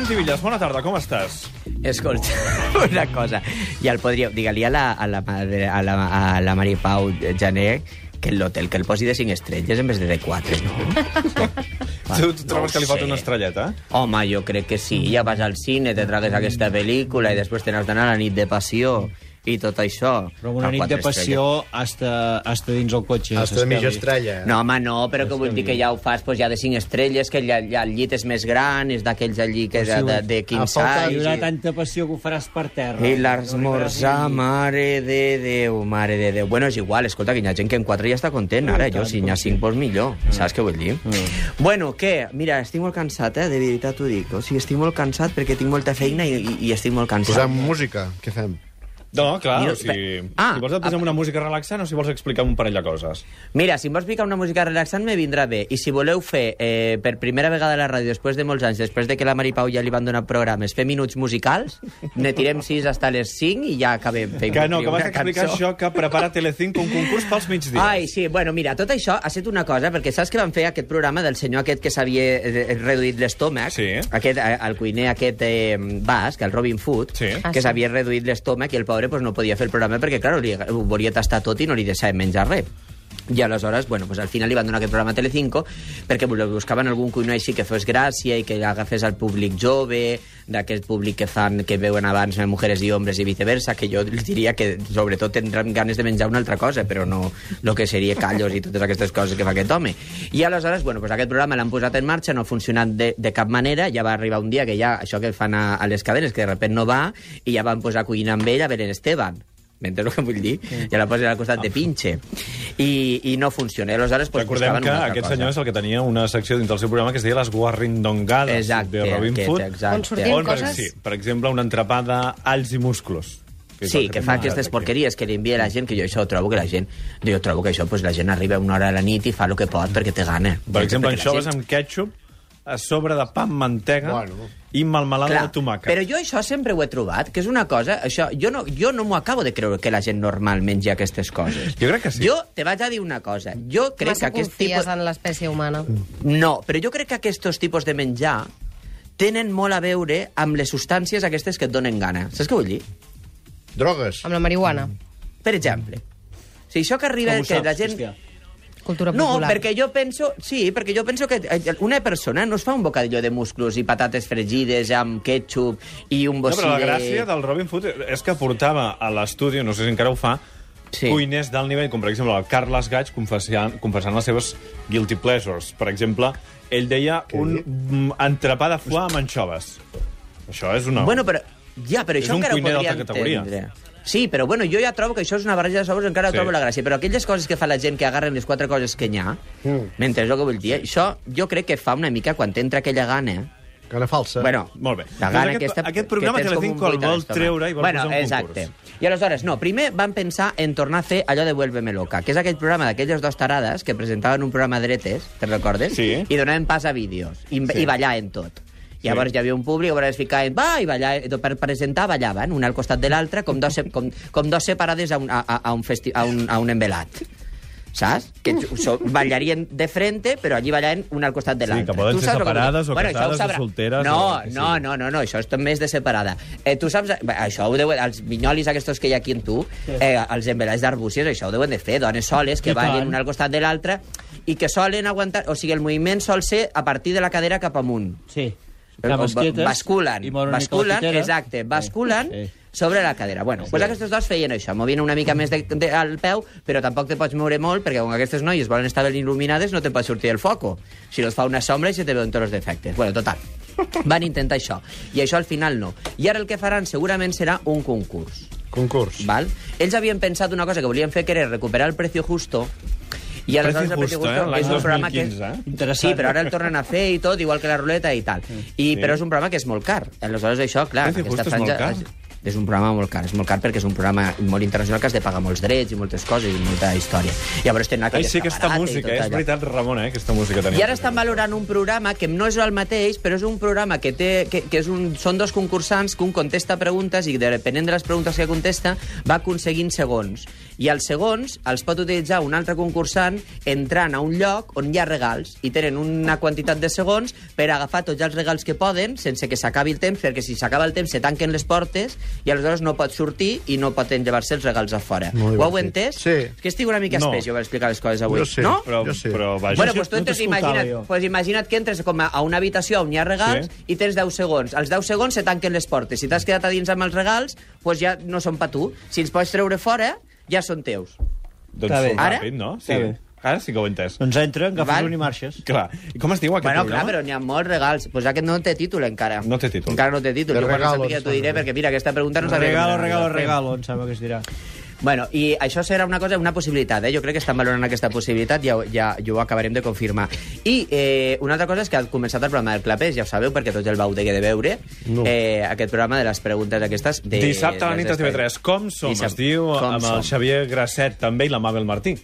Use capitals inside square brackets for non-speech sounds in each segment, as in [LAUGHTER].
Santi Villas, bona tarda, com estàs? Escolta, [LAUGHS] una cosa. Ja el podríeu... Digue-li a la, a, la, a, la, a la Maria Pau Jané que l'hotel que el posi de 5 estrelles en vez de de 4, no? [LAUGHS] tu, tu trobes no que li falta una estrelleta? Home, jo crec que sí. Ja vas al cine, te tragues aquesta pel·lícula i després te n'has d'anar a la nit de passió i tot això. Però una nit quatre de passió hasta, hasta dins el cotxe. Hasta de mitja estrella. No, home, no, però que vull dir que ja ho fas pues, ja de 5 estrelles, que ja, ja el llit és més gran, és d'aquells allí que és de, de a 15 falta- Hi anys. haurà tanta passió que ho faràs per terra. I l'esmorzar, mare de Déu, mare de Déu. Bueno, és igual, escolta, que hi ha gent que en 4 ja està content, ara, jo, si n'hi ha 5, doncs millor. Saps què vull dir? Bueno, què? Mira, estic molt cansat, eh? De veritat t'ho dic. O sigui, estic molt cansat perquè tinc molta feina i, i, i estic molt cansat. Posem música, què fem? No, clar, Mira, o sigui, ah, si vols et posem una música relaxant o si vols explicar un parell de coses. Mira, si em vols ficar una música relaxant me vindrà bé. I si voleu fer eh, per primera vegada a la ràdio, després de molts anys, després de que la Mari Pau ja li van donar programes, fer minuts musicals, ne tirem 6 hasta les 5 i ja acabem fent Que no, que vas explicar cançó. això, que prepara Telecinco un concurs pels migdies. Ai, sí, bueno, mira, tot això ha estat una cosa, perquè saps que van fer aquest programa del senyor aquest que s'havia eh, reduït l'estómac, Sí. aquest, eh, el cuiner aquest eh, basc, el Robin Food, Sí. Ah, que s'havia reduït l'estómac i el pobre pues, no podia fer el programa perquè, clar, ho volia tastar tot i no li deixaven menjar res. I aleshores, bueno, pues al final li van donar aquest programa a Telecinco perquè buscaven algun cuiner així que fos gràcia i que agafés al públic jove, d'aquest públic que fan que veuen abans mujeres i homes i viceversa, que jo els diria que sobretot tindran ganes de menjar una altra cosa, però no el que seria callos i totes aquestes coses que fa aquest home. I aleshores, bueno, pues aquest programa l'han posat en marxa, no ha funcionat de, de cap manera, ja va arribar un dia que ja, això que fan a, a les cadenes, que de repente no va, i ja van posar a cuinar amb ell a Belén Esteban. M'entens el que vull dir? Ja la posen al costat de pinche. I, i no funciona. I aleshores, pues, Recordem que una altra aquest cosa. senyor és el que tenia una secció dins del seu programa que es deia Les Guarrindongades Exacte, de Robin aquest, Hood. exacte. On sortien on, per- coses- Sí, per exemple, una entrepada alls i musclos. el Sí, que fa hem aquestes aquí. porqueries que li envia la gent, que jo això ho trobo que la gent... Jo trobo que això, pues, la gent arriba a una hora a la nit i fa el que pot perquè té gana. Per exemple, Perquè la anxoves gent- amb ketchup a sobre de pa amb mantega Bueno. i melmelada Clar, de tomàquet. però jo això sempre ho he trobat, que és una cosa... Això, jo no, jo no m'ho acabo de creure que la gent normal mengi aquestes coses. Jo crec que sí. Jo te vaig a dir una cosa. Jo crec Massa que aquest confies tipus... en l'espècie humana. No, però jo crec que aquests tipus de menjar tenen molt a veure amb les substàncies aquestes que et donen gana. Saps què vull dir? Drogues. Amb la marihuana. Per exemple, si això que arriba... Com ho que saps, la gent... hòstia? Cultura No, popular. perquè jo penso... Sí, perquè jo penso que eh, una persona no es fa un bocadillo de musclos i patates fregides amb ketchup i un No, bocí però la de... gràcia del Robin Hood és que portava a l'estudi, no sé si encara ho fa, Sí. cuiners d'alt nivell, com per exemple el Carles Gaig, confessant, confessant les seves guilty pleasures. Per exemple, ell deia un mm, entrepà de foie amb anxoves. Això és una... Bueno, però... Ja, però És això un encara ho cuiner podria d'alta categoria. Sí, però bueno, jo ja trobo que això és una barreja de sabors, encara Sí. trobo la gràcia. Però aquelles coses que fa la gent que agarren les quatre coses que n'hi ha, Mm. mentre és el que vull dir, això jo crec que fa una mica quan t'entra aquella gana... Gana falsa. Bueno, Molt bé. La Doncs gana aquest- aquesta, aquest programa que Telecinco el vol treure i vol bueno, posar un exacte. concurs. I aleshores, no, primer van pensar en tornar a fer allò de Vuélveme loca, que és aquell programa d'aquelles dos tarades que presentaven un programa dretes, te'n recordes? Sí. I donaven pas a vídeos, i, Sí. i ballaven tot. Llavors hi havia un públic, llavors es ficaven, va, i ballar, per presentar ballaven, un al costat de l'altre, com, dos, com, com dos separades a un, a, a, un festi a, un, a un embelat. Saps? Que so, ballarien de frente, però allí ballaven un al costat de Sí, l'altre. que poden Tu ser saps el que separades o ho casades o sabrà- solteres No, o que no, no, no, no, això és també és de separada. Eh, tu saps, bé, això ho deuen, els vinyolis aquests que hi ha aquí en tu, eh, els embelats d'arbúcies, això ho deuen de fer, dones soles que I ballen tant. un al costat de l'altre i que solen aguantar, o sigui, el moviment sol ser a partir de la cadera cap amunt. Sí. Eh, Cames ba- quietes basculen, i la basculen, exacte, basculen Sí, sí. sobre la cadera. Bueno, doncs aquests dos feien això, movien una mica més de, de, al peu, però tampoc te pots moure molt, perquè com aquestes noies volen estar ben il·luminades, no te pot sortir el foco. Si es fa una sombra i se te veuen tots els defectes. Bueno, total, van intentar això. I això al final no. I ara el que faran segurament serà un concurs. Concurs. Val? Ells havien pensat una cosa que volien fer, que era recuperar el precio justo, i aleshores Precio el Precio Justo, eh? És un programa que... 2015, eh? Interessant. Sí, però ara el tornen a fer i tot, igual que la ruleta i tal. I, Sí. Però és un programa que és molt car. Aleshores, això, clar, Precio aquesta Justo és molt franja... car? És un programa molt car, és molt car perquè és un programa molt internacional que has de pagar molts drets i moltes coses i molta història. Llavors tenen Ai, aquella sí, aquesta i música, és veritat, Ramon, eh? Aquesta música tenia. I ara estan valorant un programa que no és el mateix, però és un programa que, té, que, que és un, són dos concursants que un contesta preguntes i depenent de les preguntes que contesta va aconseguint segons. I els segons els pot utilitzar un altre concursant entrant a un lloc on hi ha regals i tenen una quantitat de segons per agafar tots els regals que poden sense que s'acabi el temps, perquè si s'acaba el temps se tanquen les portes i aleshores no pot sortir i no poden llevar-se els regals a fora. Molt Ho heu entès? Sí. És que estic una mica No. espès, jo per explicar les coses avui. Jo sí. No? Però, Jo sí. però vaja... Bueno, pues tu no entres, imagina't, pues imagina't que entres com a, a una habitació on hi ha regals Sí. i tens 10 segons. Els 10 segons se tanquen les portes. Si t'has quedat a dins amb els regals, pues ja no són per tu. Si els pots treure fora, ja són teus. Doncs Està bé. Ara? ràpid, no? Sí. Està bé. Ara sí que ho he entès. Doncs entra, agafes Val. un i marxes. Clar. I com es diu aquest Bueno, clar, programa? però n'hi ha molts regals. Pues aquest no té títol encara. No té títol. Encara no té títol. De jo quan regalo, sàpiga t'ho diré, perquè mira, aquesta pregunta no sabia... que Regalo, regalo, regalo, em sembla que es dirà. Bueno, i això serà una cosa, una possibilitat, eh? Jo crec que estan valorant aquesta possibilitat i ja, ja, ja ho acabarem de confirmar. I eh, una altra cosa és que ha començat el programa del Clapés, ja ho sabeu, perquè tots el vau de de veure, No. eh, aquest programa de les preguntes aquestes... De, Dissabte a la nit a espais. TV3. Com som? Dissabte. Es diu Com amb som. el Xavier Grasset també i la Mabel Martí.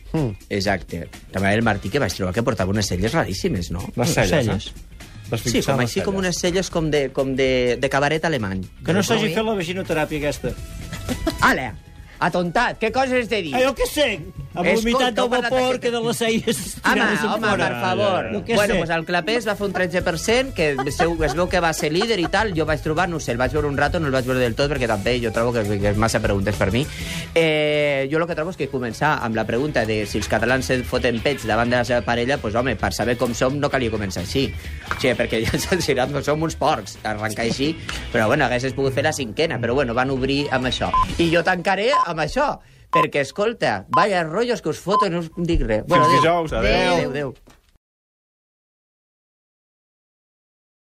Exacte. També el Martí, que vaig trobar que portava unes celles raríssimes, no? Les celles, Celles. eh? Les Sí, com les així, com unes celles com de, com de, de cabaret alemany. Que no s'hagi fet la vaginoteràpia aquesta. Ale, atontat, què coses de dir? Ah, jo què sé? Amb l'humitat del vapor que de les celles... Home, home, per favor. Bueno, pues el Clapés va fer un 13%, que es veu, que va ser líder i tal. Jo vaig trobar, no sé, el vaig veure un rato, no el vaig veure del tot, perquè també jo trobo que, que és massa preguntes per mi. Eh, jo el que trobo és que començar amb la pregunta de si els catalans se foten pets davant de la seva parella, pues, home, per saber com som no calia començar així. O sigui, perquè ja [LAUGHS] dirà, no som uns porcs, arrencar així. Però bueno, haguessis pogut fer la cinquena, però bueno, van obrir amb això. I jo tancaré amb això, perquè, escolta, vaya rotllos que us foten, no us dic res. Fins dijous, adéu. Adéu, adéu.